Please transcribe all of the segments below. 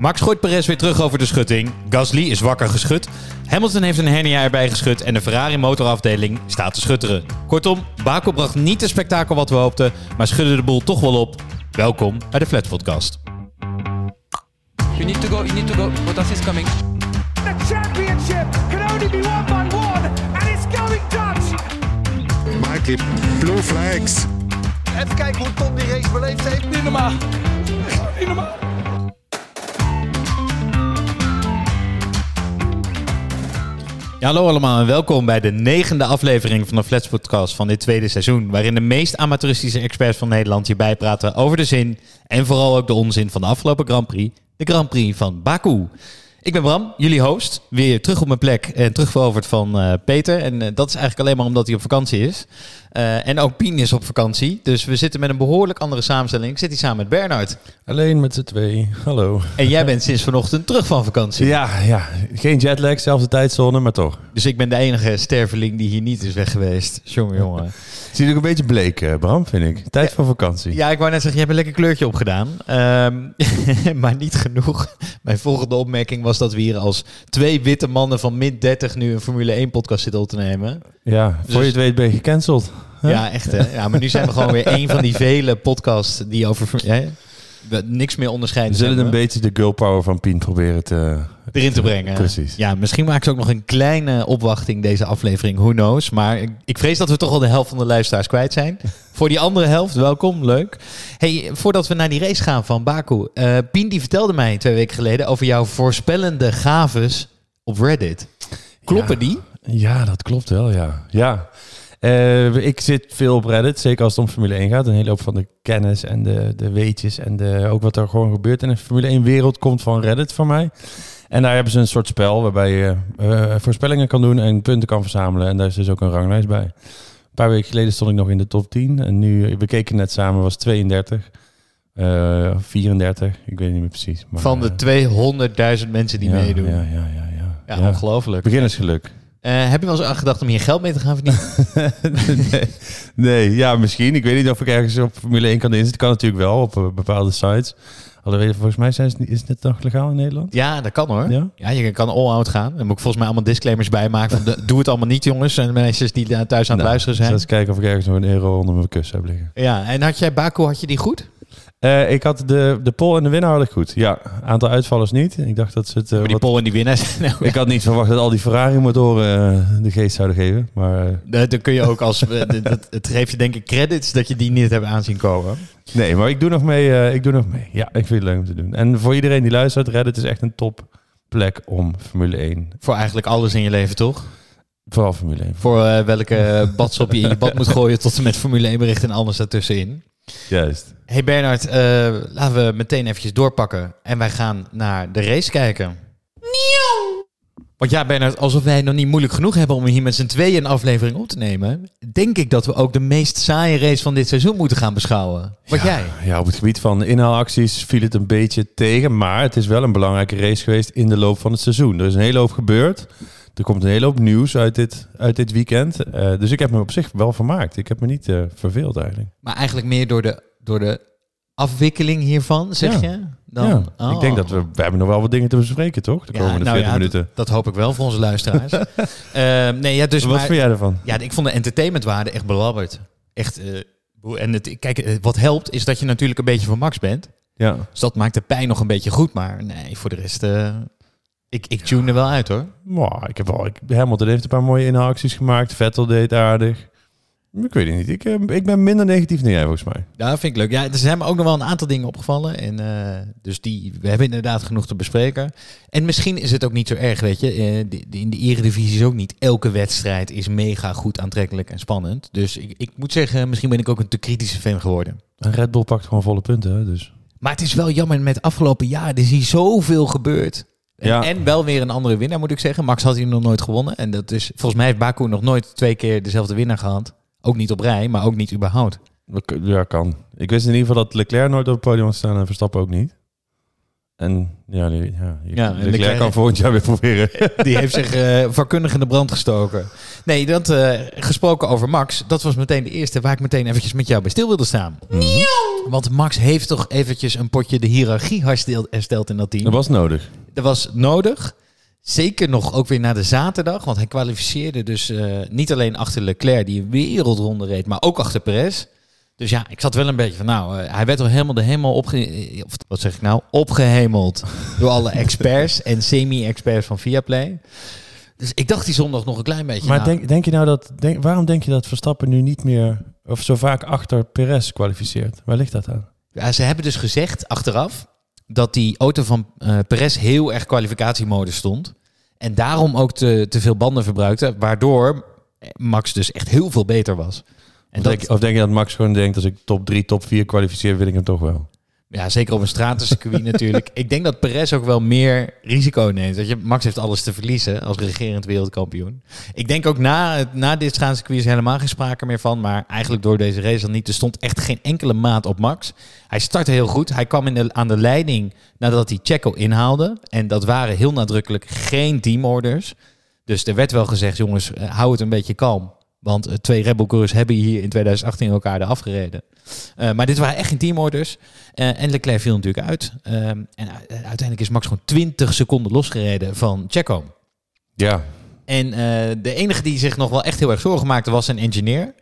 Max gooit Perez weer terug over de schutting. Gasly is wakker geschud. Hamilton heeft een hernia erbij geschud. En de Ferrari motorafdeling staat te schutteren. Kortom, Baku bracht niet het spektakel wat we hoopten. Maar schudde de boel toch wel op. Welkom bij de Flat Podcast. You need to go, you need to go. Bottas is coming. The championship can only be won by one, and it's going Dutch. Mikey, blue flags. Even kijken hoe Tom die race beleefd heeft. Niet normaal. Niet normaal. Hallo allemaal en welkom bij de negende aflevering van de Flats Podcast van dit tweede seizoen. Waarin de meest amateuristische experts van Nederland je bijpraten over de zin en vooral ook de onzin van de afgelopen Grand Prix. De Grand Prix van Baku. Ik ben Bram, jullie host. Weer terug op mijn plek en terugveroverd van eh, Peter. En eh, dat is eigenlijk alleen maar omdat hij op vakantie is. Eh, en ook Pien is op vakantie. Dus we zitten met een behoorlijk andere samenstelling. Ik zit hier samen met Bernard. Alleen met z'n twee. Hallo. En jij bent sinds vanochtend terug van vakantie. Ja, ja. Geen jetlag, zelfde tijdzone, maar toch. Dus ik ben de enige sterveling die hier niet is weg geweest. Jongen, jongen. Zie je ook een beetje bleek, eh, Bram, vind ik. Tijd voor vakantie. Ja, ik wou net zeggen, je hebt een lekker kleurtje opgedaan. Ehm, maar niet genoeg. Mijn volgende opmerking was dat we hier als twee witte mannen van min 30 nu een Formule 1 podcast zitten op te nemen. Ja, voor je het weet ben je gecanceld. Huh? Ja, echt hè. Ja, maar nu zijn we gewoon weer een van die vele podcasts die over... Ja, we niks meer We onderscheiden. zullen hebben. een beetje de girl power van Pien proberen te... erin te brengen. Precies. Ja, misschien maken ze ook nog een kleine opwachting deze aflevering. Who knows? Maar ik, ik vrees dat we toch al de helft van de luisteraars kwijt zijn. Voor die andere helft, welkom, leuk. Hey, voordat we naar die race gaan van Baku. eh Pien die vertelde mij twee weken geleden over jouw voorspellende gaves op Reddit. Kloppen Ja. die? Ja, dat klopt wel, ja. Ja. Eh, ik zit veel op Reddit, zeker als het om Formule 1 gaat. Een hele hoop van de kennis en de, de weetjes en de, ook wat er gewoon gebeurt in de Formule 1 wereld komt van Reddit van mij. En daar hebben ze een soort spel waarbij je eh, voorspellingen kan doen en punten kan verzamelen. En daar is dus ook een ranglijst bij. Een paar weken geleden stond ik nog in de top 10. En nu, we keken net samen, was 32. eh 34, ik weet niet meer precies. Maar, Van eh, de 200.000 mensen die ja, meedoen. Ja, Ja, ja, ja. ja, ja. ongelooflijk. Beginnersgeluk. Eh, heb je wel eens aan gedacht om hier geld mee te gaan verdienen? nee, nee, ja, misschien. Ik weet niet of ik ergens op Formule 1 kan inzetten. Kan natuurlijk wel op eh, bepaalde sites. Alhoewel, volgens mij zijn ze, is het nog legaal in Nederland. Ja, dat kan hoor. Ja? Ja, je kan all-out gaan. Dan moet ik volgens mij allemaal disclaimers bij maken. Van, doe het allemaal niet, jongens. En mensen die daar thuis aan het Nou, luisteren zijn. eens kijken of ik ergens nog een euro onder mijn kussen heb liggen. Ja, en had jij Baku, had je die goed? Eh, ik had de, de pol en de winnaar had ik goed. Ja, aantal uitvallers niet. Ik dacht dat ze het... eh, Maar die wat- pol en die winnaars. Nou, ik had niet verwacht dat al die Ferrari-motoren eh, de geest zouden geven. Maar eh, dan kun je ook als... dat, het geeft je denk ik credits dat je die niet hebt aanzien komen. nee, maar ik doe nog mee. eh, ik doe nog mee. Ja, ik vind het leuk om te doen. En voor iedereen die luistert, Reddit is echt een topplek om Formule 1. Voor eigenlijk alles in je leven, toch? Vooral Formule 1. Voor welke badsop je in je bad moet gooien tot en met Formule 1 berichten en alles daartussenin. Juist. Hey Bernard, eh, laten we meteen eventjes doorpakken. En wij gaan naar de race kijken. Want ja, Bernard, alsof wij nog niet moeilijk genoeg hebben om hier met z'n tweeën een aflevering op te nemen, denk ik dat we ook de meest saaie race van dit seizoen moeten gaan beschouwen. Wat ja, jij? Ja, op het gebied van inhaalacties viel het een beetje tegen. Maar het is wel een belangrijke race geweest in de loop van het seizoen. Er is een hele hoop gebeurd. Er komt een hele hoop nieuws uit dit, uit dit weekend. Eh, dus ik heb me op zich wel vermaakt. Ik heb me niet eh, verveeld eigenlijk. Maar eigenlijk meer door de, door de afwikkeling hiervan, zeg Ja. je? Dan, ja, Oh. Ik denk dat we... We hebben nog wel wat dingen te bespreken, toch? De Ja, komende nou 40 ja, minuten. Dat, dat hoop ik wel voor onze luisteraars. Eh, nee, ja, dus Wat maar, vind jij ervan? Ja, ik vond de entertainmentwaarde echt belabberd. Echt. en het, kijk, wat helpt is dat je natuurlijk een beetje van Max bent. Ja. Dus dat maakt de pijn nog een beetje goed. Maar nee, voor de rest. Ik, ik tune er wel uit hoor. Maar ik heb wel... Ik, Hamilton heeft een paar mooie inhaalacties gemaakt. Vettel deed aardig. Ik weet het niet. Ik, eh, ik ben minder negatief dan jij, volgens mij. Ja, vind ik leuk. Ja, er zijn me ook nog wel een aantal dingen opgevallen. En, eh, dus die, we hebben inderdaad genoeg te bespreken. En misschien is het ook niet zo erg, weet je. Eh, in de eredivisie is ook niet elke wedstrijd is mega goed aantrekkelijk en spannend. Dus ik, ik moet zeggen, misschien ben ik ook een te kritische fan geworden. En Red Bull pakt gewoon volle punten, hè, dus... Maar het is wel jammer met afgelopen jaar. Er is hier zoveel gebeurd. En, Ja. en wel weer een andere winnaar, moet ik zeggen. Max had hier nog nooit gewonnen. En dat is, volgens mij heeft Baku nog nooit twee keer dezelfde winnaar gehad. Ook niet op rij, maar ook niet überhaupt. Ja, kan. Ik wist in ieder geval dat Leclerc nooit op het podium had staan en Verstappen ook niet. En ja, die, ja, en de Leclerc- kan volgend jaar weer proberen. Die heeft zich eh vakkundig in de brand gestoken. Nee, dat eh, gesproken over Max, dat was meteen de eerste waar ik meteen eventjes met jou bij stil wilde staan. Want Max heeft toch eventjes een potje de hiërarchie hersteld, hersteld in dat team. Dat was nodig. Dat was nodig. Zeker nog ook weer na de zaterdag. Want hij kwalificeerde dus eh, niet alleen achter Leclerc, die een wereldronde reed, maar ook achter Perez. Dus ja, ik zat wel een beetje van, nou, eh, hij werd al helemaal de hemel opge... Of wat zeg ik nou? Opgehemeld door alle experts en semi-experts van Viaplay. Dus ik dacht die zondag nog een klein beetje. Maar denk, denk je nou dat, denk, waarom denk je dat Verstappen nu niet meer, of zo vaak achter Perez kwalificeert? Waar ligt dat aan? Ja, ze hebben dus gezegd achteraf dat die auto van eh Perez heel erg kwalificatiemodus stond. En daarom ook te, te veel banden verbruikte. Waardoor Max dus echt heel veel beter was. En Of, dat, denk, of denk je dat Max gewoon denkt, als ik top 3, top 4 kwalificeer, wil ik hem toch wel? ja, zeker op een stratencircuit natuurlijk. Ik denk dat Perez ook wel meer risico neemt. Dat je, Max heeft alles te verliezen als regerend wereldkampioen. Ik denk ook na, het- na dit stratencircuit is helemaal geen sprake meer van. Maar eigenlijk door deze race dan niet. Er stond echt geen enkele maat op Max. Hij startte heel goed. Hij kwam in de, aan de leiding nadat hij Checo inhaalde. En dat waren heel nadrukkelijk geen teamorders. Dus er werd wel gezegd, jongens, eh, hou het een beetje kalm. Want eh, twee Red Bull coureurs hebben hier in 2018 elkaar eraf gereden. Eh, maar dit waren echt geen teamorders. Eh, en Leclerc viel natuurlijk uit. Ehm, en uiteindelijk is Max gewoon 20 seconden losgereden van Checo. Ja. En eh, de enige die zich nog wel echt heel erg zorgen maakte was zijn engineer.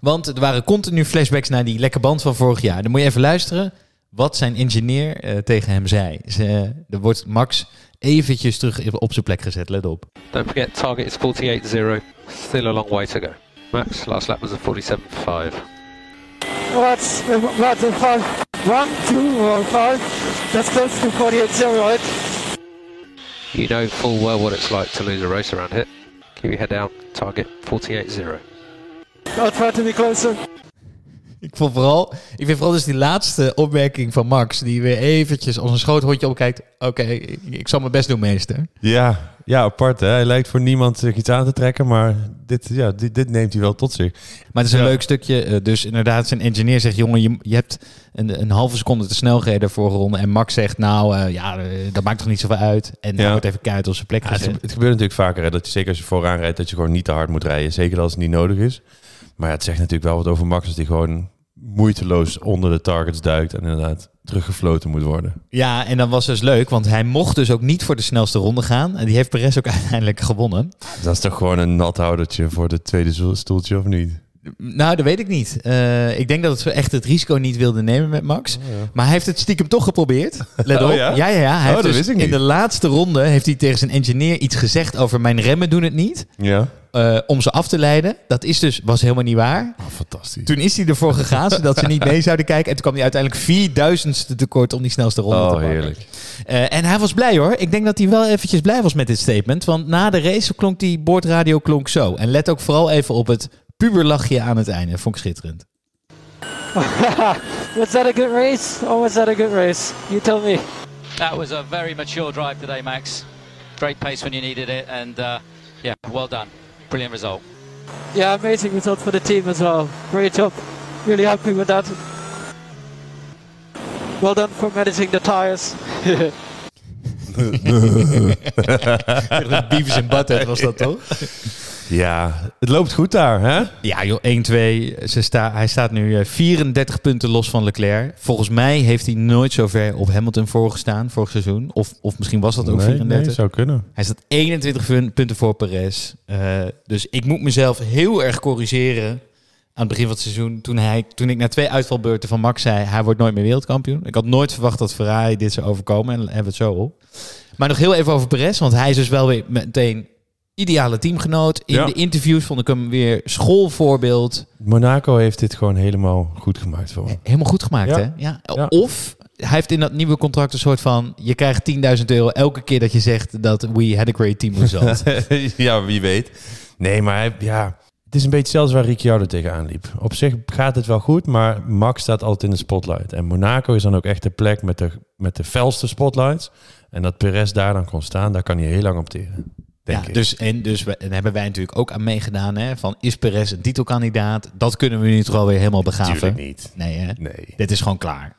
Want er waren continu flashbacks naar die lekke band van vorig jaar. Dan moet je even luisteren wat zijn engineer eh, tegen hem zei. Ze, er wordt Max eventjes terug op zijn plek gezet, let op. Don't forget, target is 48.0. Still a long way to go. Max, last lap was a 47.5. What's what's the five? One, two, or five? That's close to 48 right? You know full well what it's like to lose a race around here. Keep your head down, target 48.0. I'll try to be closer. Ik vond vooral, ik vind vooral dus die laatste opmerking van Max, die weer eventjes als een schoothondje opkijkt. Oké, ik, ik zal mijn best doen, meester. Ja, ja, apart hè. Hij lijkt voor niemand zich iets aan te trekken, maar dit, ja, dit, dit neemt hij wel tot zich. Maar het is een Ja. leuk stukje. eh, Dus inderdaad, zijn engineer zegt: jongen, je, je hebt een, een halve seconde te snel gereden vorige ronde. En Max zegt: nou, eh, ja, eh, dat maakt toch niet zoveel uit. En Ja. hij wordt even keihard op zijn plek Ja, het, gezet. het gebeurt natuurlijk vaker hè, dat je zeker als je vooraan rijdt, dat je gewoon niet te hard moet rijden. Zeker als het niet nodig is. Maar ja, het zegt natuurlijk wel wat over Max als die gewoon moeiteloos onder de targets duikt en inderdaad teruggefloten moet worden. Ja, en dan was dus leuk, want hij mocht dus ook niet voor de snelste ronde gaan. En die heeft Perez ook uiteindelijk gewonnen. Dat is toch gewoon een nathoudertje voor de tweede stoeltje of niet? Nou, dat weet ik niet. Eh, ik denk dat het echt het risico niet wilde nemen met Max. Maar hij heeft het stiekem toch geprobeerd. Let Oh op. ja? ja, ja, ja. Hij Oh, heeft dat dus wist ik in niet. de laatste ronde heeft hij tegen zijn engineer iets gezegd over mijn remmen doen het niet. Ja. eh, om ze af te leiden. Dat is dus, was helemaal niet waar. Oh, fantastisch. Toen is hij ervoor gegaan, zodat ze niet mee zouden kijken. En toen kwam hij uiteindelijk 4000ste tekort om die snelste ronde te Oh, pakken. heerlijk. Eh, en hij was blij hoor. Ik denk dat hij wel eventjes blij was met dit statement. Want na de race klonk die boordradio klonk zo. En let ook vooral even op het puberlachje aan het einde. Vond ik schitterend. Was that a good race or was that a good race? You tell me. That was a very mature drive today, Max. Great pace when you needed it, and uh, yeah, well done. Brilliant result. Yeah, amazing result for the team as well. Great job. Really happy with that. Well done for managing the tires. Beavis en Butter was dat toch? Ja, het loopt goed daar, hè? Ja joh, 1-2. Ze sta, hij staat nu eh, 34 punten los van Leclerc. Volgens mij heeft hij nooit zo ver op Hamilton voorgestaan vorig seizoen. Of, of misschien was dat ook nee, 34. nee, zou kunnen. Hij staat 21 pun- punten voor Perez. Eh, dus ik moet mezelf heel erg corrigeren aan het begin van het seizoen. Toen, hij, toen ik na twee uitvalbeurten van Max zei, hij wordt nooit meer wereldkampioen. Ik had nooit verwacht dat Ferrari dit zou overkomen. En hebben we het zo op. Maar nog heel even over Perez. Want hij is dus wel weer meteen ideale teamgenoot. In Ja. de interviews vond ik hem weer schoolvoorbeeld. Monaco heeft dit gewoon helemaal goed gemaakt voor hem. Helemaal goed gemaakt, Ja. hè? Ja. Ja. Of hij heeft in dat nieuwe contract een soort van... je krijgt 10.000 euro elke keer dat je zegt dat we had a great team result. ja, wie weet. Nee, maar hij, ja, het is een beetje zelfs waar Ricciardo tegenaan liep. Op zich gaat het wel goed, maar Max staat altijd in de spotlight. En Monaco is dan ook echt de plek met de, met de felste spotlights. En dat Perez daar dan kon staan, daar kan hij heel lang op teren. Denk ja, ik. dus, en dus we, en hebben wij natuurlijk ook aan meegedaan. Hè, van is Perez een titelkandidaat? Dat kunnen we nu toch wel weer helemaal begaven. Natuurlijk niet. Nee, hè? Nee. Dit is gewoon klaar.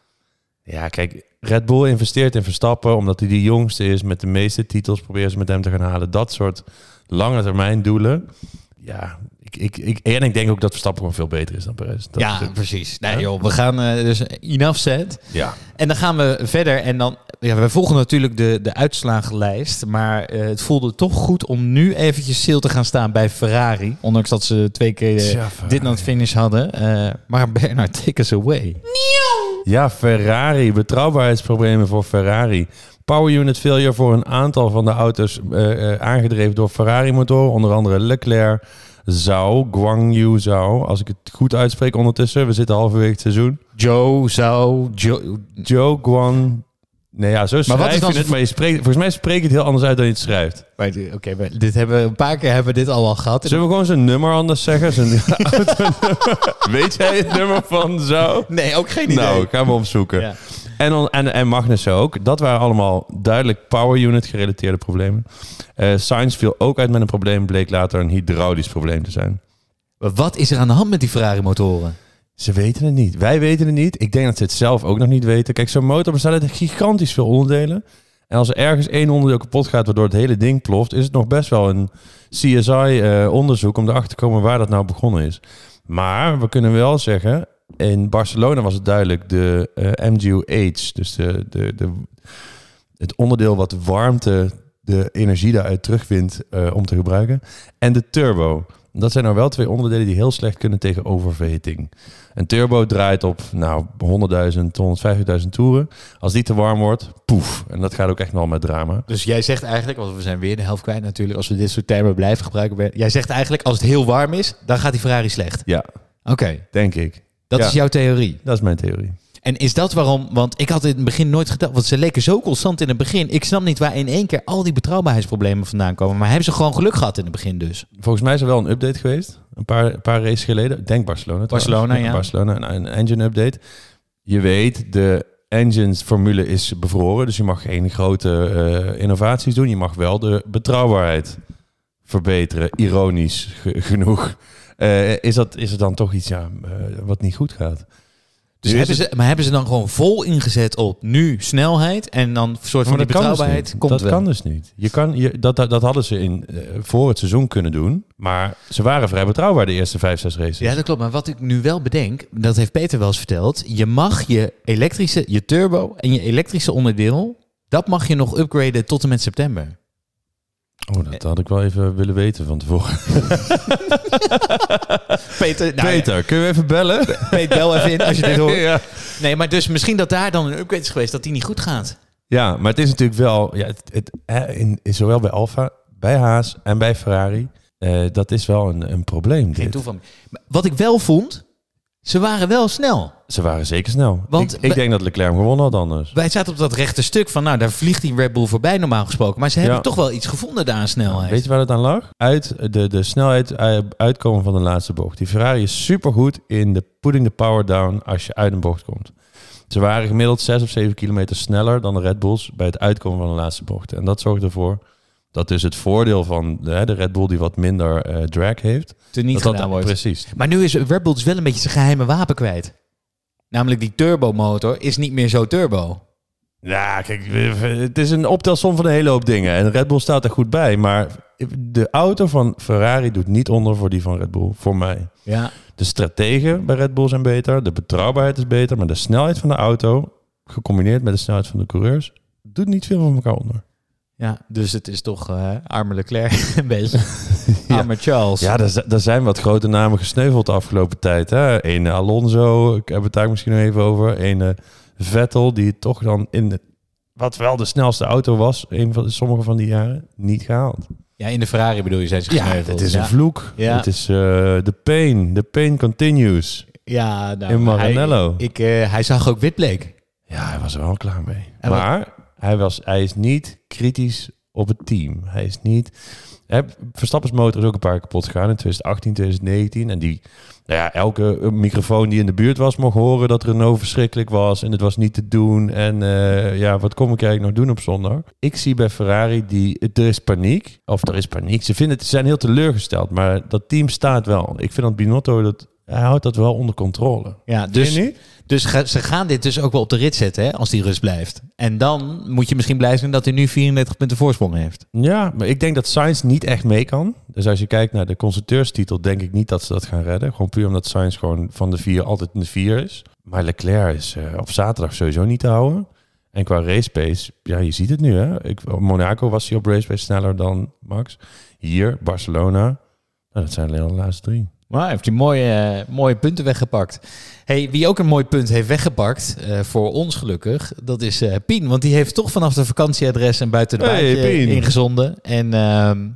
Ja, kijk, Red Bull investeert in Verstappen omdat hij de jongste is met de meeste titels. Proberen ze met hem te gaan halen. Dat soort lange termijn doelen. Ja, ik, ik, ik, en ik denk ook dat Verstappen gewoon veel beter is dan Perez. Dat ja, is- precies. Nee, Ja. joh, we gaan eh, dus enough said. ja. En dan gaan we verder. En dan, ja, we volgen natuurlijk de, de uitslagenlijst. Maar eh, het voelde toch goed om nu eventjes stil te gaan staan bij Ferrari. Ondanks dat ze twee keer eh, Ferrari. dit naar het finish hadden. Eh, maar Bernard, take us away. Ja, Ferrari. Betrouwbaarheidsproblemen voor Ferrari. Power unit failure voor een aantal van de auto's eh, eh, aangedreven door Ferrari-motoren. Onder andere Leclerc, Zhou, Guang Yu Zhou. Als ik het goed uitspreek ondertussen. We zitten halverwege het seizoen. Joe, Zhou, Joe. Joe Guang... Nee, ja, zo wat schrijf is dan het, maar je spreekt, volgens mij spreek je het heel anders uit dan je het schrijft. Maar Oké, maar dit hebben we een paar keer hebben we dit al wel gehad. Zullen we gewoon zijn nummer anders zeggen? Zijn? Weet jij het nummer van Zhou? Nee, ook geen idee. Nou, gaan we opzoeken. Ja. En, en, en Magnussen ook. Dat waren allemaal duidelijk power unit gerelateerde problemen. Eh Sainz viel ook uit met een probleem. Bleek later een hydraulisch probleem te zijn. Maar Wat is er aan de hand met die Ferrari-motoren? Ze weten het niet. Wij weten het niet. Ik denk dat ze het zelf ook nog niet weten. Kijk, zo'n motor bestaat uit gigantisch veel onderdelen. En als er ergens één onderdeel kapot gaat waardoor het hele ding ploft... is het nog best wel een CSI-onderzoek om erachter te komen waar dat nou begonnen is. Maar we kunnen wel zeggen... In Barcelona was het duidelijk de eh, MGU-H, dus de, de, de, het onderdeel wat warmte, de energie daaruit terugwint eh, om te gebruiken. En de turbo. Dat zijn nou wel twee onderdelen die heel slecht kunnen tegen oververhitting. Een turbo draait op nou, 100.000 tot 150.000 toeren. Als die te warm wordt, poef. En dat gaat ook echt nog met drama. Dus jij zegt eigenlijk, want we zijn weer de helft kwijt natuurlijk als we dit soort termen blijven gebruiken. Jij zegt eigenlijk, als het heel warm is, dan gaat die Ferrari slecht. Ja, Oké, denk ik. Dat Ja. is jouw theorie. Dat is mijn theorie. En is dat waarom, want ik had in het begin nooit gedacht, want ze leken zo constant in het begin. Ik snap niet waar in één keer al die betrouwbaarheidsproblemen vandaan komen. Maar hebben ze gewoon geluk gehad in het begin dus? Volgens mij is er wel een update geweest. Een paar, een paar races geleden. Denk Barcelona. trouwens. Barcelona, ja. Barcelona, een, engine update. Je weet, de engines formule is bevroren. Dus je mag geen grote eh, innovaties doen. Je mag wel de betrouwbaarheid verbeteren. Ironisch ge- genoeg. Eh, is, dat, is er dan toch iets ja, eh, wat niet goed gaat? Dus hebben ze, maar hebben ze dan gewoon vol ingezet op nu snelheid en dan een soort van die dus betrouwbaarheid komt dat wel. kan dus niet. Je kan, je, dat, dat, dat hadden ze in, eh, voor het seizoen kunnen doen. Maar ze waren vrij betrouwbaar de eerste vijf, zes races. Ja, dat klopt. Maar wat ik nu wel bedenk, dat heeft Peter wel eens verteld. Je mag je elektrische, je turbo en je elektrische onderdeel, dat mag je nog upgraden tot en met september. Oh, dat had ik wel even willen weten van tevoren. Peter, nou Peter, kun je even bellen? Peter, bel even in als je dit hoort. ja. Nee, maar dus misschien dat daar dan een upgrade is geweest dat die niet goed gaat. ja, maar het is natuurlijk wel... Ja, het, het, in, in, zowel bij Alfa, bij Haas en bij Ferrari... eh, dat is wel een, een probleem. Geen dit. toeval. Wat ik wel vond, ze waren wel snel. Ze waren zeker snel. Want ik, denk dat Leclerc hem gewonnen had anders. Wij zaten op dat rechte stuk van, nou, daar vliegt die Red Bull voorbij normaal gesproken. Maar ze hebben Ja. toch wel iets gevonden daar aan snelheid. Weet je waar het aan lag? Uit de, de snelheid eh, uitkomen van de laatste bocht. Die Ferrari is supergoed in de putting the power down als je uit een bocht komt. Ze waren gemiddeld 6 of 7 kilometer sneller dan de Red Bulls bij het uitkomen van de laatste bocht. En dat zorgt ervoor dat dus het voordeel van de, de Red Bull die wat minder eh, drag heeft, Te niet dat dat wordt. precies. Maar nu is Red Bull dus wel een beetje zijn geheime wapen kwijt. Namelijk die turbomotor is niet meer zo turbo. Ja, kijk, het is een optelsom van een hele hoop dingen. En Red Bull staat er goed bij. Maar de auto van Ferrari doet niet onder voor die van Red Bull, voor mij. Ja. De strategen bij Red Bull zijn beter. De betrouwbaarheid is beter. Maar de snelheid van de auto, gecombineerd met de snelheid van de coureurs, doet niet veel van elkaar onder. Ja, dus het is toch eh arme Leclerc een beetje. Arme Charles. Ja, er, zi- zijn wat grote namen gesneuveld de afgelopen tijd. Hè? Een Alonso, ik heb het daar misschien nog even over. Een eh, Vettel, die toch dan in de, wat wel de snelste auto was, een van sommige van die jaren, niet gehaald. Ja, in de Ferrari bedoel je, zijn ze gesneuveld. het is ja. een vloek. Ja. Het is eh de pain. The pain continues. Ja, nou, In Maranello. Hij, ik, eh, hij zag ook witbleek. Ja, hij was er wel klaar mee. En wat- maar hij, was, hij is niet kritisch op het team. Hij is niet... Hè, Verstappen's motor is ook een paar keer kapot gegaan in 2018, 2019. En die, nou ja, elke eh, microfoon die in de buurt was, mocht horen dat Renault verschrikkelijk was. En het was niet te doen. En eh, ja, wat kom ik eigenlijk nog doen op zondag? Ik zie bij Ferrari, die, er is paniek. Of er is paniek. Ze, vinden ze zijn heel teleurgesteld. Maar dat team staat wel. Ik vind dat Binotto, dat, hij houdt dat wel onder controle. Ja, dus, niet? Dus ze gaan dit dus ook wel op de rit zetten hè, als die rust blijft. En dan moet je misschien blij zijn dat hij nu 34 punten voorsprong heeft. Ja, maar ik denk dat Sainz niet echt mee kan. Dus als je kijkt naar de constructeurstitel, denk ik niet dat ze dat gaan redden. Gewoon puur omdat Sainz gewoon van de vier altijd de vier is. Maar Leclerc is eh, op zaterdag sowieso niet te houden. En qua race pace, ja, je ziet het nu hè. Ik, Monaco was hij op race pace sneller dan Max. Hier, Barcelona. Nou, dat zijn alleen al de laatste drie. Maar hij heeft hij mooie, eh, mooie punten weggepakt. Hey, wie ook een mooi punt heeft weggepakt, eh, voor ons gelukkig, dat is eh, Pien. Want die heeft toch vanaf de vakantieadres een buiten de Hey, baantje ingezonden. En ehm,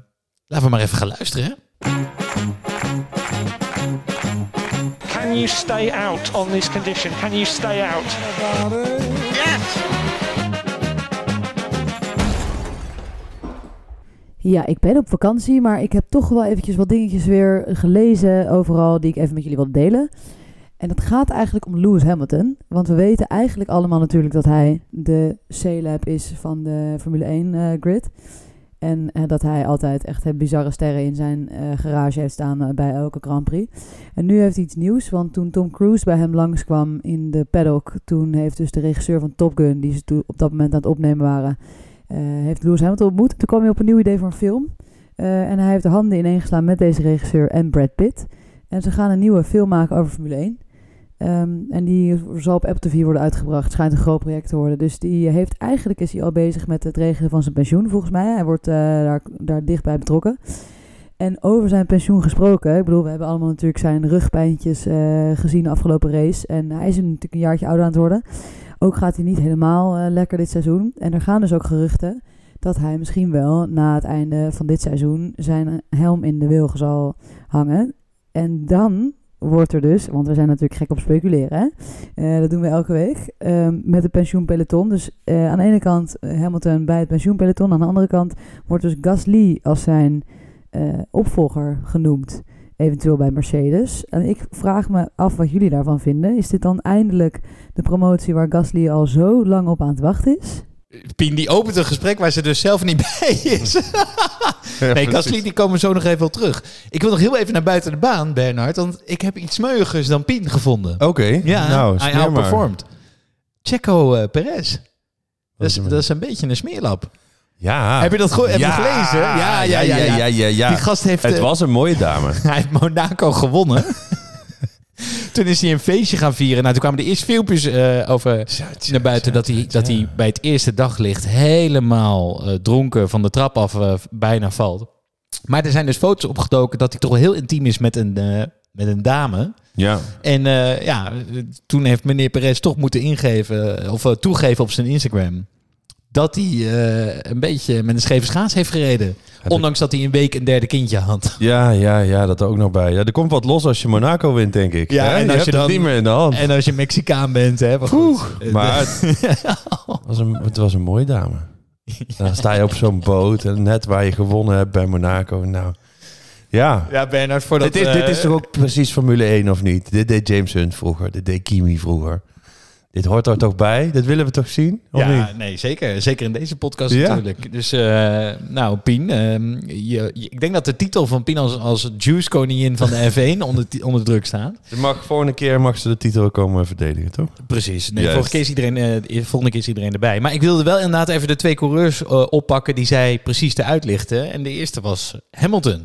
laten we maar even gaan luisteren. Can you stay out on this condition? Can you stay out? Ja, ik ben op vakantie, maar ik heb toch wel eventjes wat dingetjes weer gelezen overal die ik even met jullie wil delen. En dat gaat eigenlijk om Lewis Hamilton. Want we weten eigenlijk allemaal natuurlijk dat hij de C-lab is van de Formule 1 eh, grid. En eh, dat hij altijd echt eh, bizarre sterren in zijn garage heeft staan bij elke Grand Prix. En nu heeft hij iets nieuws, want toen Tom Cruise bij hem langskwam in de paddock... toen heeft dus de regisseur van Top Gun, die ze op dat moment aan het opnemen waren... eh, heeft Lewis Hamilton ontmoet. Toen kwam hij op een nieuw idee voor een film. Eh, en hij heeft de handen ineengeslaan met deze regisseur en Brad Pitt. En ze gaan een nieuwe film maken over Formule 1. Ehm, en die zal op Apple TV worden uitgebracht. Het schijnt een groot project te worden. Dus die heeft eigenlijk is hij al bezig met het regelen van zijn pensioen, volgens mij. Hij wordt eh, daar, daar dichtbij betrokken. En over zijn pensioen gesproken. Ik bedoel, we hebben allemaal natuurlijk zijn rugpijntjes gezien de afgelopen race. En hij is natuurlijk een jaartje ouder aan het worden. Ook gaat hij niet helemaal eh, lekker dit seizoen. En er gaan dus ook geruchten dat hij misschien wel na het einde van dit seizoen zijn helm in de wilgen zal hangen. En dan wordt er dus, want we zijn natuurlijk gek op speculeren, hè? Eh, dat doen we elke week, ehm, met het pensioenpeloton. Dus eh, aan de ene kant eh, Hamilton bij het pensioenpeloton, aan de andere kant wordt dus Gasly als zijn eh, opvolger genoemd, eventueel bij Mercedes. En ik vraag me af wat jullie daarvan vinden. Is dit dan eindelijk de promotie waar Gasly al zo lang op aan het wachten is? Pien die opent een gesprek waar ze dus zelf niet bij is. nee, Gasly, die komen zo nog even op terug. Ik wil nog heel even naar buiten de baan, Bernard. Want ik heb iets meugers dan Pien gevonden. Oké, Ja, nou, hij outperformed. Checo eh, Perez. Dat is, dat is een beetje een smeerlap. Ja. Heb je dat goed- heb je gelezen? Ja, ja, ja, ja. ja. Die gast heeft, Het eh, was een mooie dame. Hij heeft Monaco gewonnen. toen is hij een feestje gaan vieren. Nou, toen kwamen de eerste filmpjes eh, over naar buiten dat hij, dat hij bij het eerste daglicht helemaal eh, dronken van de trap af bijna valt. Maar er zijn dus foto's opgedoken dat hij toch wel heel intiem is met een, met een dame. Ja. En ja, toen heeft meneer Perez toch moeten ingeven, of toegeven op zijn Instagram, dat hij eh, een beetje met een scheve schaats heeft gereden. Ondanks dat hij een week een derde kindje had. Ja, ja, ja, dat er ook nog bij. Ja, er komt wat los als je Monaco wint, denk ik. Ja, Hè? en je als je het dan- niet meer in de hand. En als je Mexicaan bent, hè. Maar, goed. maar het was, een, het was een mooie dame. Dan sta je op zo'n boot en net waar je gewonnen hebt bij Monaco. Nou, ja. Ja, Bernard, voordat... dit, is, dit is eh, toch ook precies Formule 1 of niet? Dit deed James Hunt vroeger, dit deed Kimi vroeger. Dit hoort er toch bij? Dat willen we toch zien? Of ja, niet? nee, zeker. Zeker in deze podcast Ja. natuurlijk. Dus, eh, nou, Pien, ehm, je, je- ik denk dat de titel van Pien als, als juice koningin van de F1 onder, onder druk staat. Ze mag volgende keer mag ze de titel komen verdedigen, toch? Precies. Nee, vorige keer is iedereen, eh, volgende keer is iedereen erbij. Maar ik wilde wel inderdaad even de twee coureurs eh, oppakken die zij precies te uitlichten. En de eerste was Hamilton.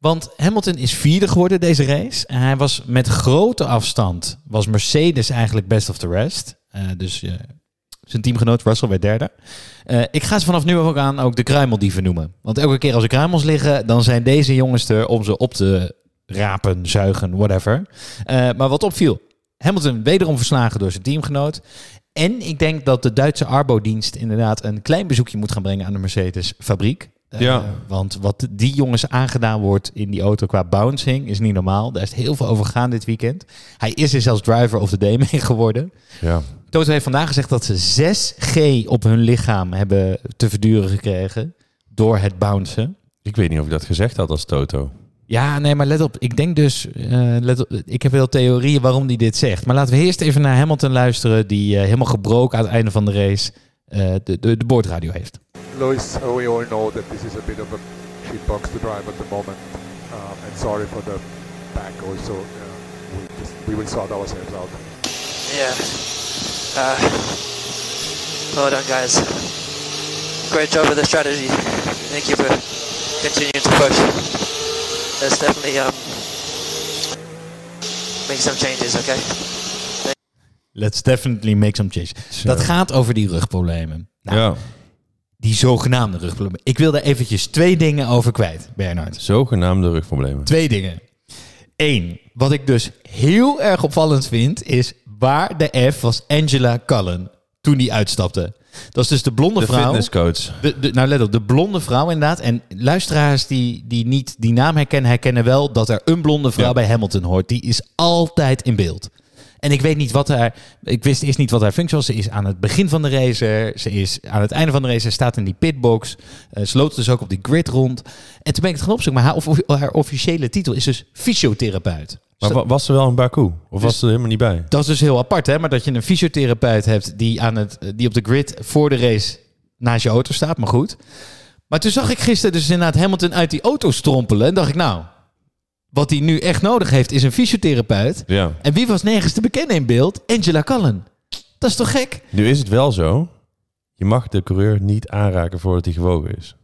Want Hamilton is vierde geworden deze race. En hij was met grote afstand, was Mercedes eigenlijk best of the rest. Eh, dus eh, zijn teamgenoot Russell werd derde. Eh, ik ga ze vanaf nu ook aan ook de kruimeldieven noemen. Want elke keer als er kruimels liggen, dan zijn deze jongens er om ze op te rapen, zuigen, whatever. Maar wat opviel, Hamilton wederom verslagen door zijn teamgenoot. En ik denk dat de Duitse Arbo-dienst inderdaad een klein bezoekje moet gaan brengen aan de Mercedes-fabriek. Eh, Ja. Want wat die jongens aangedaan wordt in die auto qua bouncing is niet normaal. Daar is heel veel over gegaan dit weekend. Hij is er zelfs driver of the day mee geworden. Ja. Toto heeft vandaag gezegd dat ze 6G op hun lichaam hebben te verduren gekregen door het bouncen. Ik weet niet of ik dat gezegd had als Toto. Ja, nee, maar let op. Ik denk dus, eh, let op, ik heb wel theorieën waarom hij dit zegt. Maar laten we eerst even naar Hamilton luisteren, die eh, helemaal gebroken aan het einde van de race eh, de, de, de boordradio heeft. Lewis, uh, we all know that this is a bit of a shit box to drive at the moment. Um, and sorry for the back also. Uh, we, just, we will sort ourselves out. Yeah. Uh, well done, guys. Great job with the strategy. Thank you for continuing to push. Let's definitely um, make some changes, okay? Let's definitely make some change. Zo. Dat gaat over die rugproblemen. Nou, ja, Die zogenaamde rugproblemen. Ik wil daar eventjes twee dingen over kwijt, Bernard. zogenaamde rugproblemen. Twee dingen. Eén, wat ik dus heel erg opvallend vind, is waar de F was Angela Cullen toen die uitstapte. Dat is dus de blonde De vrouw. fitnesscoach. De, de- nou let op, de blonde vrouw inderdaad. En luisteraars die, die niet die naam herkennen, herkennen wel dat er een blonde vrouw Ja. bij Hamilton hoort. Die is altijd in beeld. En ik weet niet wat haar. Ik wist eerst niet wat haar functie was. Ze is aan het begin van de race. Ze is aan het einde van de race. Ze staat in die pitbox. Eh, ze loopt dus ook op die grid rond. En toen ben ik het gaan opzoeken. Maar haar, of- haar officiële titel is dus fysiotherapeut. Maar wa- was ze wel in Baku? Of was ze er helemaal niet bij? Dat is dus heel apart, hè? Maar dat je een fysiotherapeut hebt die, aan het, die op de grid voor de race naast je auto staat. Maar goed. Maar toen zag ik gisteren dus inderdaad Hamilton uit die auto strompelen. En dacht ik, nou, wat hij nu echt nodig heeft is een fysiotherapeut. Ja. En wie was nergens te bekennen in beeld? Angela Cullen. Dat is toch gek? Nu is het wel zo. Je mag de coureur niet aanraken voordat hij gewogen is.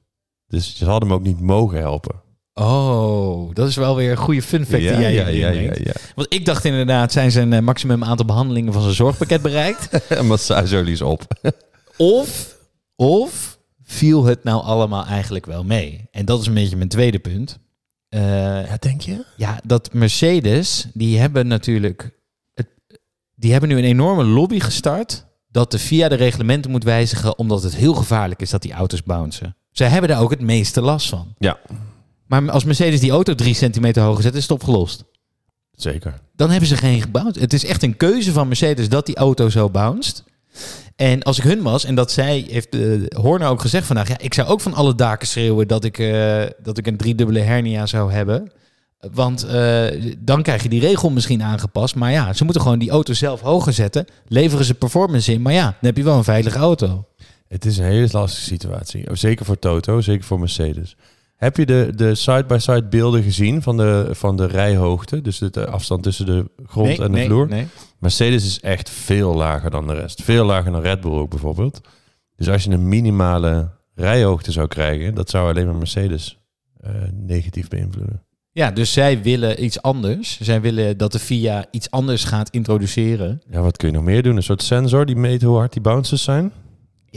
Dus ze hadden hem ook niet mogen helpen. Oh, dat is wel weer een goede fun fact ja, die jij ja, ja, ja. Want ik dacht inderdaad, zijn zijn eh, maximum aantal behandelingen van zijn zorgpakket bereikt? En massageolie is op. Of, of viel het nou allemaal eigenlijk wel mee? En dat is een beetje mijn tweede punt. Eh, Ja, denk je? ja, dat Mercedes, die hebben natuurlijk... Het, die hebben nu een enorme lobby gestart... dat de FIA de reglementen moet wijzigen... omdat het heel gevaarlijk is dat die auto's bouncen. Zij hebben daar ook het meeste last van. Ja, Maar als Mercedes die auto drie centimeter hoger zet, is het opgelost. zeker. Dan hebben ze geen gebouwd. Het is echt een keuze van Mercedes dat die auto zo bounced. En als ik hun was, en dat zij, heeft de Horner ook gezegd vandaag, ja, ik zou ook van alle daken schreeuwen dat ik, eh, dat ik een driedubbele hernia zou hebben. Want eh, dan krijg je die regel misschien aangepast. Maar ja, ze moeten gewoon die auto zelf hoger zetten. Leveren ze performance in. Maar ja, dan heb je wel een veilige auto. Het is een hele lastige situatie. Zeker voor Toto, zeker voor Mercedes. Heb je de, de side-by-side beelden gezien van de, van de rijhoogte? Dus de, afstand tussen de grond Nee, en de nee, vloer? nee. Mercedes is echt veel lager dan de rest. Veel lager dan Red Bull ook bijvoorbeeld. Dus als je een minimale rijhoogte zou krijgen, dat zou alleen maar Mercedes eh, negatief beïnvloeden. Ja, dus zij willen iets anders. Zij willen dat de FIA iets anders gaat introduceren. Ja, wat kun je nog meer doen? Een soort sensor die meet hoe hard die bounces zijn?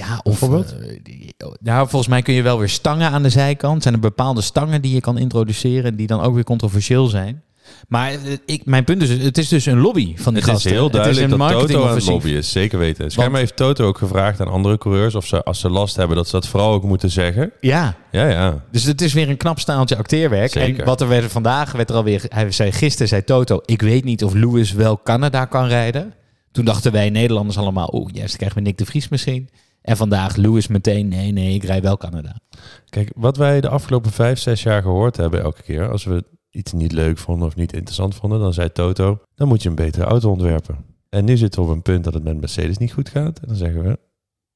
Ja, of Bijvoorbeeld? die- nou, volgens mij kun je wel weer stangen aan de zijkant. Zijn er bepaalde stangen die je kan introduceren die dan ook weer controversieel zijn. Maar eh, ik, mijn punt is, het is dus een lobby van die Het is gasten. heel duidelijk het is een dat Toto marketingoffensief. lobby is. Zeker weten. Schijnbaar heeft Toto ook gevraagd aan andere coureurs of ze, als ze last hebben, dat ze dat vooral ook moeten zeggen. Ja, Ja, ja. dus het is weer een knap staaltje acteerwerk. Zeker. En wat er werd vandaag, werd er alweer, hij zei gisteren, zei Toto, ik weet niet of Lewis wel Canada kan rijden. Toen dachten wij Nederlanders allemaal, oeh, juist krijgen we Nick de Vries misschien. En vandaag Lewis meteen, nee, nee, ik rij wel Canada. Kijk, wat wij de afgelopen vijf, zes jaar gehoord hebben elke keer, als we iets niet leuk vonden of niet interessant vonden, dan zei Toto, dan moet je een betere auto ontwerpen. En nu zitten we op een punt dat het met Mercedes niet goed gaat. En dan zeggen we,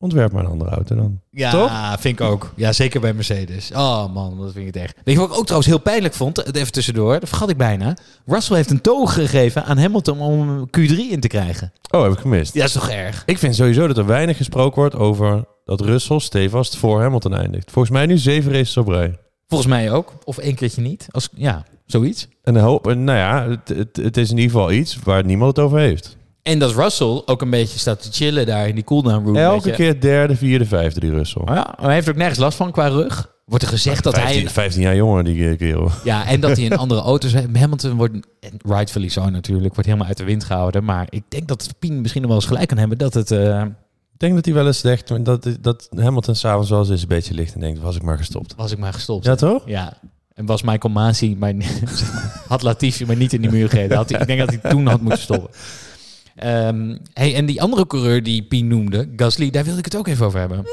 ontwerp maar een andere auto dan. Ja, Toch? vind ik ook. Ja, zeker bij Mercedes. Oh man, dat vind ik het echt. Weet je wat ik ook trouwens heel pijnlijk vond? Even tussendoor, dat vergat ik bijna. Russell heeft een toog gegeven aan Hamilton om Q3 in te krijgen. Oh, heb ik gemist. Ja, dat is toch erg? Ik vind sowieso dat er weinig gesproken wordt over dat Russell stevast voor Hamilton eindigt. Volgens mij nu zeven races op rij. Volgens mij ook. Of één keertje niet. Als, ja, zoiets. En een hoop, nou ja, het, het, het is in ieder geval iets waar niemand het over heeft. En dat Russell ook een beetje staat te chillen daar in die cooldown room. Elke keer derde, vierde, vijfde die Russell. Maar ja, maar hij heeft ook nergens last van qua rug. Wordt er gezegd dat 15, hij... 15 jaar jonger die eh, kerel. Ja, en dat hij in andere auto's... Hamilton wordt, en rightfully zo natuurlijk, wordt helemaal uit de wind gehouden. Maar ik denk dat Pien misschien nog wel eens gelijk kan hebben dat het... eh, Ik denk dat hij wel eens zegt dat, dat Hamilton s'avonds wel eens een beetje ligt en denkt, was ik maar gestopt. was ik maar gestopt. Ja, toch? Ja. En was Michael Masi, maar, had Latifi maar niet in die muur gereden. Had hij, ik denk dat hij toen had moeten stoppen. Ehm, hey, en die andere coureur die Pien noemde, Gasly, daar wilde ik het ook even over hebben.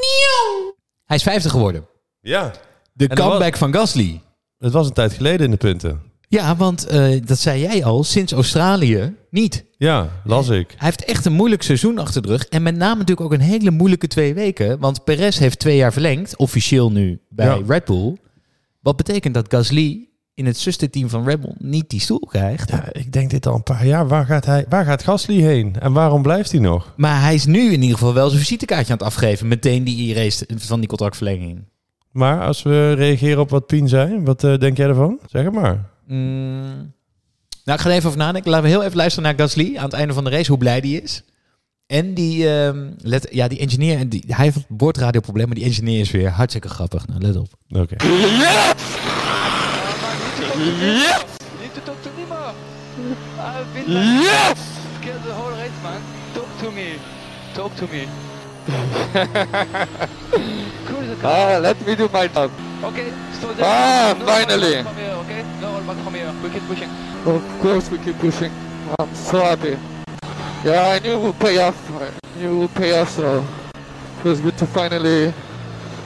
Hij is 50 geworden. Ja. De En comeback van Gasly. Het was een tijd geleden in de punten. Ja, want eh, dat zei jij al, sinds Australië niet. Ja, las ik. Hij heeft echt een moeilijk seizoen achter de rug. En met name natuurlijk ook een hele moeilijke twee weken. Want Perez heeft twee jaar verlengd, officieel nu bij Ja. Red Bull. Wat betekent dat Gasly in het zusterteam van Red Bull niet die stoel krijgt. Ja, ik denk dit al een paar jaar. Waar gaat, hij, waar gaat Gasly heen? En waarom blijft hij nog? Maar hij is nu in ieder geval wel zijn visitekaartje aan het afgeven. Meteen die race van die contractverlenging. Maar als we reageren op wat Pien zei, wat eh, denk jij ervan? Zeg het maar. Mm. Nou, ik ga er even over nadenken. Laten we heel even luisteren naar Gasly aan het einde van de race, hoe blij die is. En die, ehm, let, ja, die engineer, die, hij heeft een boordradioprobleem, maar die engineer is weer hartstikke grappig. Nou, let op. Oké. Yes! Need to talk to me more. I've been like, yes! scared the whole race, man. Talk to me. Talk to me. cool the car. Ah, let me do my job. Okay, so then Ah, no finally. From here, okay? No rollback from here. We keep pushing. Of course we keep pushing. I'm so happy. Yeah, I knew it would pay off. I knew it would pay off, so it was good to finally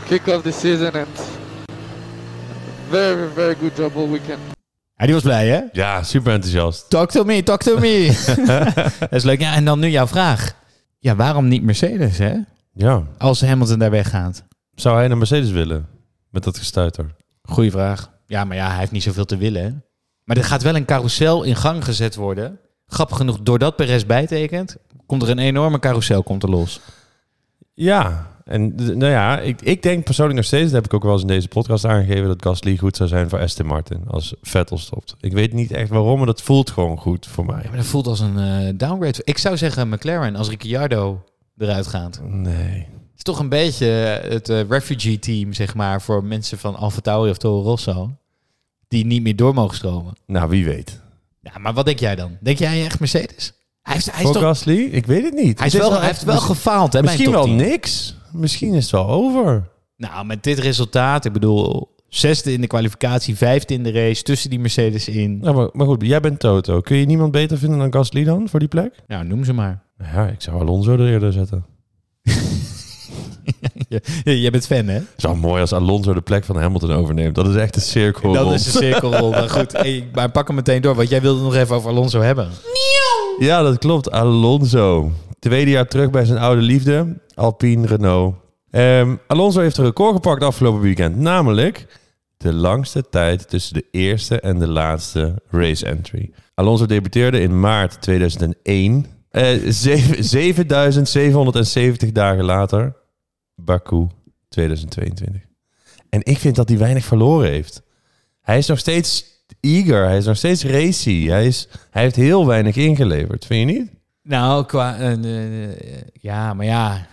kick off the season and very, very good job all weekend. Ja, die was blij, hè? Ja, super enthousiast. Talk to me, talk to me. dat is leuk. Ja, en dan nu jouw vraag. Ja, waarom niet Mercedes, hè? Ja. Als Hamilton daar weggaat. Zou hij naar Mercedes willen? Met dat gestuiter. Goeie vraag. Ja, maar ja, hij heeft niet zoveel te willen. hè? Maar er gaat wel een carousel in gang gezet worden. Grappig genoeg, doordat Perez bijtekent, komt er een enorme carousel komt er los. Ja, en nou ja, ik, ik denk persoonlijk nog steeds, dat heb ik ook wel eens in deze podcast aangegeven, dat Gasly goed zou zijn voor Aston Martin als Vettel stopt. Ik weet niet echt waarom, maar dat voelt gewoon goed voor mij. Ja, maar dat voelt als een eh, downgrade. Ik zou zeggen McLaren als Ricciardo eruit gaat. Nee. Het is toch een beetje het eh, refugee team, zeg maar, voor mensen van Alfa Tauri of Toro Rosso. Die niet meer door mogen stromen. Nou, wie weet. Ja, maar wat denk jij dan? Denk jij echt Mercedes? Hij, heeft, hij, is toch, Gasly? Ik weet het niet. hij, is wel, hij heeft wel gefaald, hè? Misschien wel top 10. niks. Misschien is het wel over. Nou, met dit resultaat, ik bedoel, zesde in de kwalificatie, vijfde in de race, tussen die Mercedes in. Ja, maar, maar goed, jij bent Toto. Kun je niemand beter vinden dan Gasly dan voor die plek? Nou, noem ze maar. Ja, ik zou Alonso er eerder zetten. Je- Jij bent fan, hè? Het is wel mooi als Alonso de plek van Hamilton overneemt. Dat is echt een cirkel. Dat is een cirkelrol. maar goed, hey, maar pak hem meteen door, want jij wilde nog even over Alonso hebben. Ja, dat klopt. Alonso. Tweede jaar terug bij zijn oude liefde. Alpine Renault. Ehm, Alonso heeft een record gepakt afgelopen weekend. Namelijk de langste tijd tussen de eerste en de laatste race entry. Alonso debuteerde in maart 2001. Eh, zeven- 7770 dagen later. Baku 2022. En ik vind dat hij weinig verloren heeft. Hij is nog steeds eager. Hij is nog steeds racy. Hij, is, hij heeft heel weinig ingeleverd. Vind je niet? Nou, qua... eh, eh, ja, maar ja,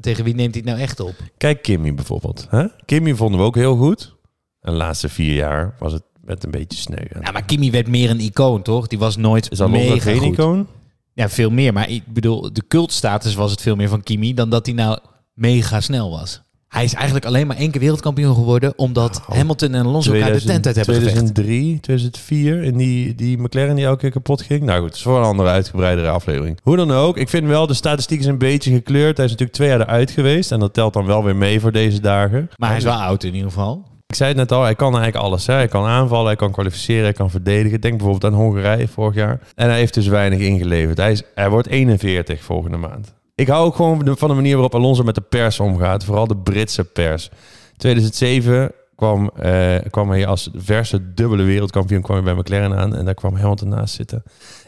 tegen wie neemt hij het nou echt op? Kijk Kimmy bijvoorbeeld. Hè? Kimmy vonden we ook heel goed. En de laatste vier jaar was het met een beetje sneu. Ja, maar Kimi werd meer een icoon, toch? Die was nooit is Alonso mega geen goed. icoon? Ja, veel meer. Maar ik bedoel, de cultstatus was het veel meer van Kimi dan dat hij nou mega snel was. Hij is eigenlijk alleen maar één keer wereldkampioen geworden omdat Nou, Hamilton en Alonso elkaar de tent uit hebben gevecht. 2003, 2004. En die, die McLaren die elke keer kapot ging. Nou goed, het is voor een andere uitgebreidere aflevering. Hoe dan ook, ik vind wel de statistiek is een beetje gekleurd. Hij is natuurlijk twee jaar eruit geweest. En dat telt dan wel weer mee voor deze dagen. Maar hij is wel oud in ieder geval. Ik zei het net al, hij kan eigenlijk alles. Hè. Hij kan aanvallen, hij kan kwalificeren, hij kan verdedigen. Denk bijvoorbeeld aan Hongarije vorig jaar. En hij heeft dus weinig ingeleverd. Hij, is, hij wordt 41 volgende maand. Ik hou ook gewoon van de manier waarop Alonso met de pers omgaat. Vooral de Britse pers. 2007 kwam, eh, kwam hij als verse dubbele wereldkampioen kwam hij bij McLaren aan. En daar kwam Hamilton naast zitten.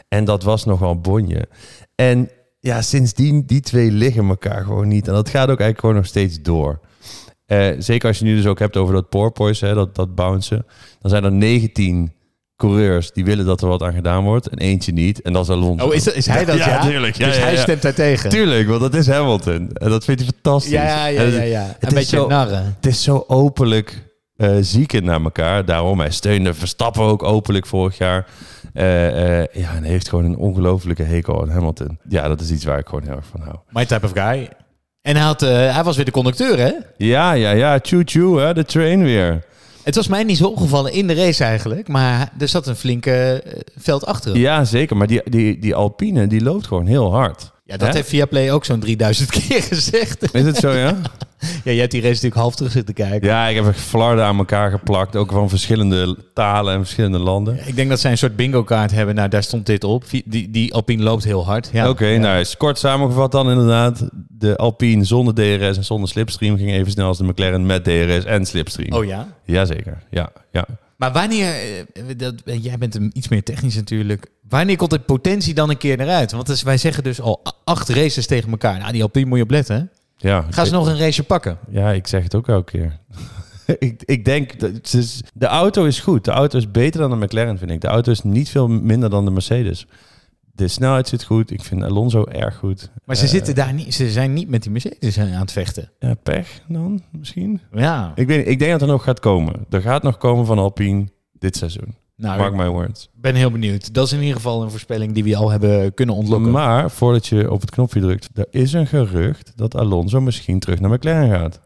En dat was nogal bonje. En ja, sindsdien, die twee liggen elkaar gewoon niet. En dat gaat ook eigenlijk gewoon nog steeds door. Eh, zeker als je nu dus ook hebt over dat porpoise, hè, dat, dat bouncen. Dan zijn er 19 coureurs die willen dat er wat aan gedaan wordt. En eentje niet. En dat is Alonso. Oh, is, dat- is hij dat? Ja, Ja, tuurlijk. Ja, dus ja, hij stemt daar tegen. Tuurlijk, want dat is Hamilton. En dat vindt hij fantastisch. Ja, ja, ja, het Een beetje zo- narren. Het is zo openlijk eh, zieken naar elkaar. Daarom, hij steunde Verstappen ook openlijk vorig jaar. Eh, eh, ja, en hij heeft gewoon een ongelofelijke hekel aan Hamilton. Ja, dat is iets waar ik gewoon heel erg van hou. My type of guy. En hij, had, hij was weer de conducteur, hè? Ja, ja, ja. Choo-choo, hè. De train weer. Het was mij niet zo opgevallen in de race eigenlijk. Maar er zat een flinke eh, veld achter. Ja, zeker. Maar die, die, die Alpine, die loopt gewoon heel hard. Ja, dat Hè? heeft Viaplay ook zo'n 3000 keer gezegd. Is het zo, ja? Ja, jij hebt die race natuurlijk half terug zitten kijken. Ja, ik heb echt flarden aan elkaar geplakt. Ook van verschillende talen en verschillende landen. Ik denk dat zij een soort bingo kaart hebben. Nou, daar stond dit op. Die, die Alpine loopt heel hard. Ja. Oké, Ja. nou, is kort samengevat dan inderdaad. De Alpine zonder DRS en zonder slipstream ging even snel als de McLaren met DRS en slipstream. Oh ja? Jazeker, ja, ja. Maar wanneer, eh, dat, jij bent een iets meer technisch natuurlijk. Wanneer komt de potentie dan een keer eruit? Want dus, wij zeggen dus al acht races tegen elkaar. Nou, die Alpine moet je op letten. hè? Ja, Gaan ze nog een race pakken? Ja, ik zeg het ook elke keer. ik, ik denk, dat het is- de auto is goed. De auto is beter dan de McLaren, vind ik. De auto is niet veel minder dan de Mercedes. De snelheid zit goed. Ik vind Alonso erg goed. Maar ze Eh, zitten daar niet, ze zijn niet met die Mercedes aan het vechten. Ja, pech dan misschien. Ja, Ik, weet, ik denk dat er nog gaat komen. Er gaat nog komen van Alpine dit seizoen. nou, Mark my words. ben heel benieuwd. Dat is in ieder geval een voorspelling die we al hebben kunnen ontlokken. Maar voordat je op het knopje drukt, er is een gerucht dat Alonso misschien terug naar McLaren gaat.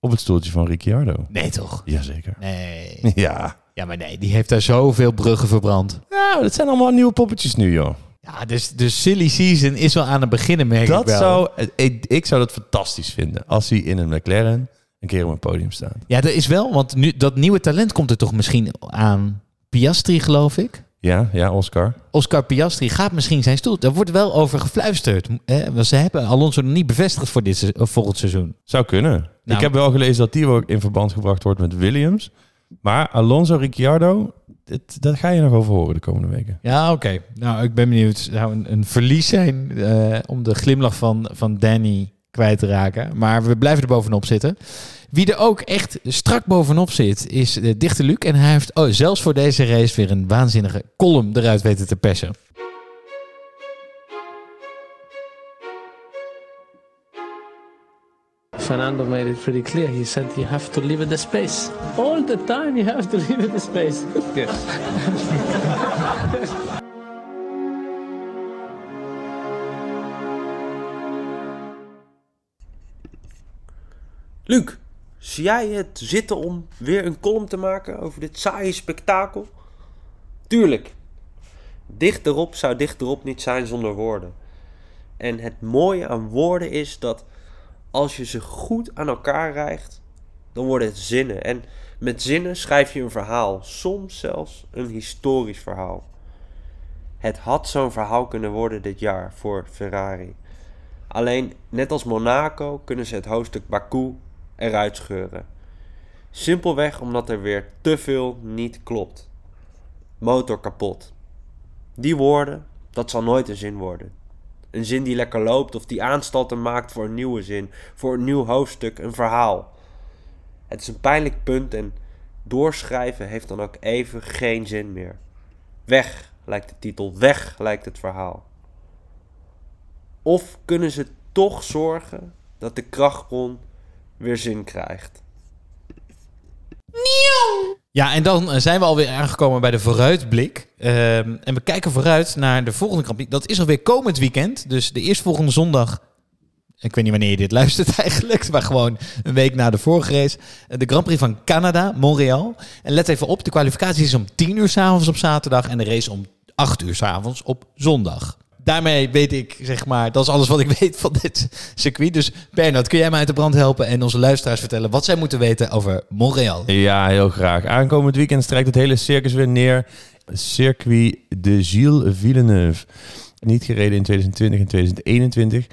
Op het stoeltje van Ricciardo. Nee, toch? Jazeker. Nee. Ja. Ja, maar nee, die heeft daar zoveel bruggen verbrand. Ja, dat zijn allemaal nieuwe poppetjes nu, joh. Ja, dus de silly season is wel aan het beginnen, merk ik Dat wel. zou, ik, ik zou dat fantastisch vinden als hij in een McLaren een keer op een podium staat. Ja, er is wel, want nu, dat nieuwe talent komt er toch misschien aan. Piastri, geloof ik. Ja, ja, Oscar. Oscar Piastri gaat misschien zijn stoel. Daar wordt wel over gefluisterd. Hè? Want ze hebben Alonso nog niet bevestigd voor dit of volgend seizoen. Zou kunnen. Nou. Ik heb wel gelezen dat die ook in verband gebracht wordt met Williams. Maar Alonso, Ricciardo, daar ga je nog over horen de komende weken. Ja, oké. Nou, ik ben benieuwd. Het zou een, verlies zijn eh, om de glimlach van, van Danny kwijt te raken. Maar we blijven er bovenop zitten. Wie er ook echt strak bovenop zit, is de dichter Luc. En hij heeft oh, zelfs voor deze race weer een waanzinnige column eruit weten te persen. Fernando made it pretty clear. He said you have to leave it the space. All the time you have to leave it the space. Luc, zie jij het zitten om weer een column te maken over dit saaie spektakel? Tuurlijk. Dicht erop zou dicht erop niet zijn zonder woorden. En het mooie aan woorden is dat als je ze goed aan elkaar rijgt, dan worden het zinnen. En met zinnen schrijf je een verhaal, soms zelfs een historisch verhaal. Het had zo'n verhaal kunnen worden dit jaar voor Ferrari. Alleen, net als Monaco, kunnen ze het hoofdstuk Baku eruit scheuren. Simpelweg omdat er weer te veel niet klopt. Motor kapot. Die woorden, dat zal nooit een zin worden. Een zin die lekker loopt of die aanstalten maakt voor een nieuwe zin, voor een nieuw hoofdstuk, een verhaal. Het is een pijnlijk punt en doorschrijven heeft dan ook even geen zin meer. Weg lijkt de titel, weg lijkt het verhaal. Of kunnen ze toch zorgen dat de krachtbron weer zin krijgt? Ja, en dan eh, zijn we alweer aangekomen bij de vooruitblik. Ehm, en we kijken vooruit naar de volgende Grand Prix. Dat is alweer komend weekend. Dus de eerstvolgende zondag. Ik weet niet wanneer je dit luistert eigenlijk. Maar gewoon een week na de vorige race. Eh, De Grand Prix van Canada, Montreal. En let even op, de kwalificatie is om 10 uur s'avonds op zaterdag. En de race om 8 uur s'avonds op zondag. Daarmee weet ik, zeg maar, dat is alles wat ik weet van dit circuit. Dus Bernard, kun jij mij uit de brand helpen en onze luisteraars vertellen wat zij moeten weten over Montreal? Ja, heel graag. Aankomend weekend strijkt het hele circus weer neer. Circuit de Gilles Villeneuve. Niet gereden in 2020 en 2021.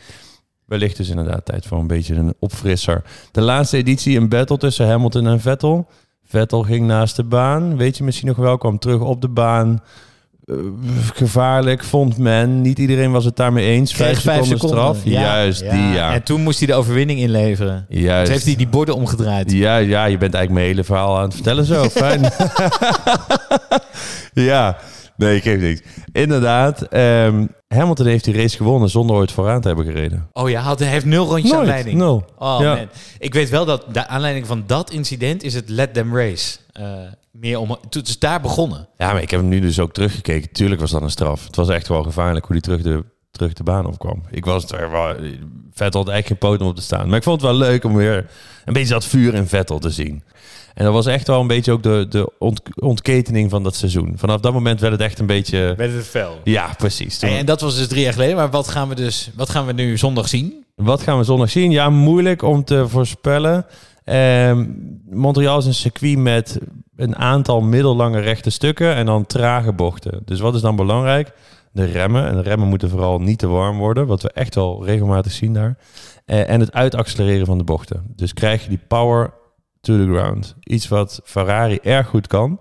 Wellicht dus inderdaad tijd voor een beetje een opfrisser. De laatste editie een battle tussen Hamilton en Vettel. Vettel ging naast de baan. Weet je misschien nog wel, kwam terug op de baan. Eh, gevaarlijk, vond men. Niet iedereen was het daarmee eens. Kreeg Vijf seconden, straf. Ja, Juist, ja. die ja. En toen moest hij de overwinning inleveren. Juist. Toen heeft hij die borden omgedraaid. Ja, ja, je bent eigenlijk mijn hele verhaal aan het vertellen zo. Fijn. ja, nee, ik geef niks. Inderdaad, ehm, Hamilton heeft die race gewonnen zonder ooit vooraan te hebben gereden. Oh ja, had- hij heeft nul rondjes Nooit, aanleiding. nul. Oh Ja. man. Ik weet wel dat de aanleiding van dat incident is het Let Them Race. Eh, meer om, het is daar begonnen. Ja, maar ik heb hem nu dus ook teruggekeken. Tuurlijk was dat een straf. Het was echt wel gevaarlijk hoe hij terug de, terug de baan opkwam. Ik was er wel... Vettel had echt geen poot om op te staan. Maar ik vond het wel leuk om weer een beetje dat vuur in Vettel te zien. En dat was echt wel een beetje ook de, de ont, ontketening van dat seizoen. Vanaf dat moment werd het echt een beetje... Werd het fel. Ja, precies. Toen- En, en dat was dus drie jaar geleden. Maar wat gaan we dus, wat gaan we nu zondag zien? Wat gaan we zondag zien? Ja, moeilijk om te voorspellen. Ehm, Montreal is een circuit met een aantal middellange rechte stukken en dan trage bochten. Dus wat is dan belangrijk? De remmen. En de remmen moeten vooral niet te warm worden, wat we echt wel regelmatig zien daar. Eh, en het uitaccelereren van de bochten. Dus krijg je die power to the ground. Iets wat Ferrari erg goed kan.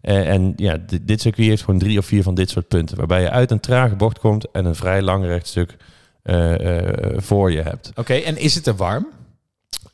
Eh, en ja, dit, circuit heeft gewoon drie of vier van dit soort punten. Waarbij je uit een trage bocht komt en een vrij lang rechtstuk eh, voor je hebt. Oké, en is het te warm?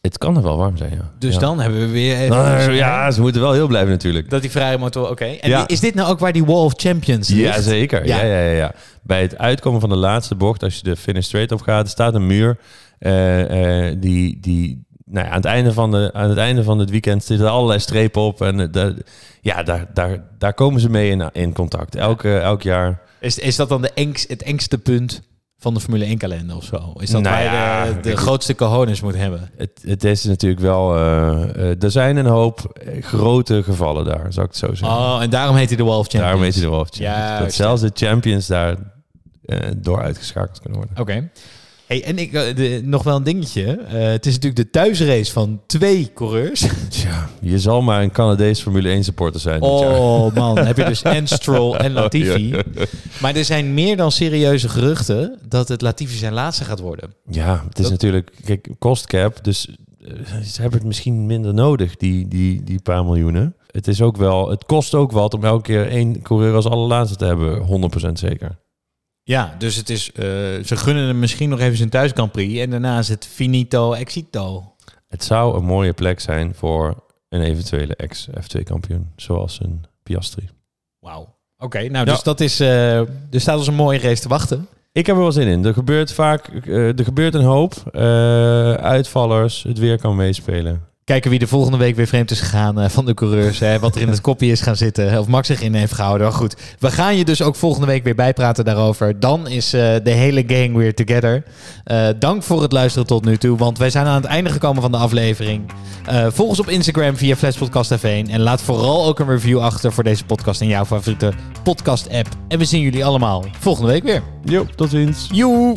Het kan er wel warm zijn, ja. Dus ja. dan hebben we weer even... Nou, ja, ze moeten wel heel blijven natuurlijk. Dat die vrije motor, oké. En Ja. is dit nou ook waar die Wall of Champions ligt? Ja, zeker. Ja. Ja. Ja, ja, ja, Bij het uitkomen van de laatste bocht, als je de finish straight op gaat, staat een muur. eh, eh, die, die, nou ja, aan, het einde van de, aan het einde van het weekend zitten er allerlei strepen op. En daar, ja, daar, daar, daar komen ze mee in, in contact. Elke, elk jaar. Is, is dat dan de engst, het engste punt van de Formule 1 kalender of zo? Is dat Nou ja, je de, de grootste cojones moet hebben? Het, het is natuurlijk wel... eh, eh, er zijn een hoop eh, grote gevallen daar, zou ik het zo zeggen. Oh, en daarom heet hij de Wall of Champions. Daarom heet hij de Wolf Champions. Ja, dat zelfs de champions daar door uitgeschakeld kunnen worden. Oké. Hey, en ik, eh, de, nog wel een dingetje. Eh, het is natuurlijk de thuisrace van twee coureurs. Tja, je zal maar een Canadees Formule 1 supporter zijn. Oh man, heb je dus en Stroll en Latifi. Maar er zijn meer dan serieuze geruchten dat het Latifi zijn laatste gaat worden. Ja, het is Dat- natuurlijk, kijk, cost cap, dus eh, ze hebben het misschien minder nodig, die, die, die paar miljoenen. Het, is ook wel, het kost ook wat om elke keer één coureur als allerlaatste te hebben, 100% zeker. Ja, dus het is, eh, ze gunnen hem misschien nog even zijn thuis Grand Prix. En daarna is het finito exito. Het zou een mooie plek zijn voor een eventuele ex-F2-kampioen, zoals een Piastri. Wauw. Oké, nou Ja. dus dat is, eh, er staat ons een mooie race te wachten. Ik heb er wel zin in. Er gebeurt vaak, eh, er gebeurt een hoop. Uitvallers, het weer kan meespelen. Kijken wie de volgende week weer vreemd is gegaan eh, van de coureurs. Hè, wat er in het kopje is gaan zitten. Of Max zich in heeft gehouden. Maar goed, we gaan je dus ook volgende week weer bijpraten daarover. Dan is eh, de hele gang weer together. Eh, dank voor het luisteren tot nu toe. Want wij zijn aan het einde gekomen van de aflevering. Eh, volg ons op Instagram via Flashpodcast F1. En laat vooral ook een review achter voor deze podcast in jouw favoriete podcast app. En we zien jullie allemaal volgende week weer. Jo, tot ziens. Joe!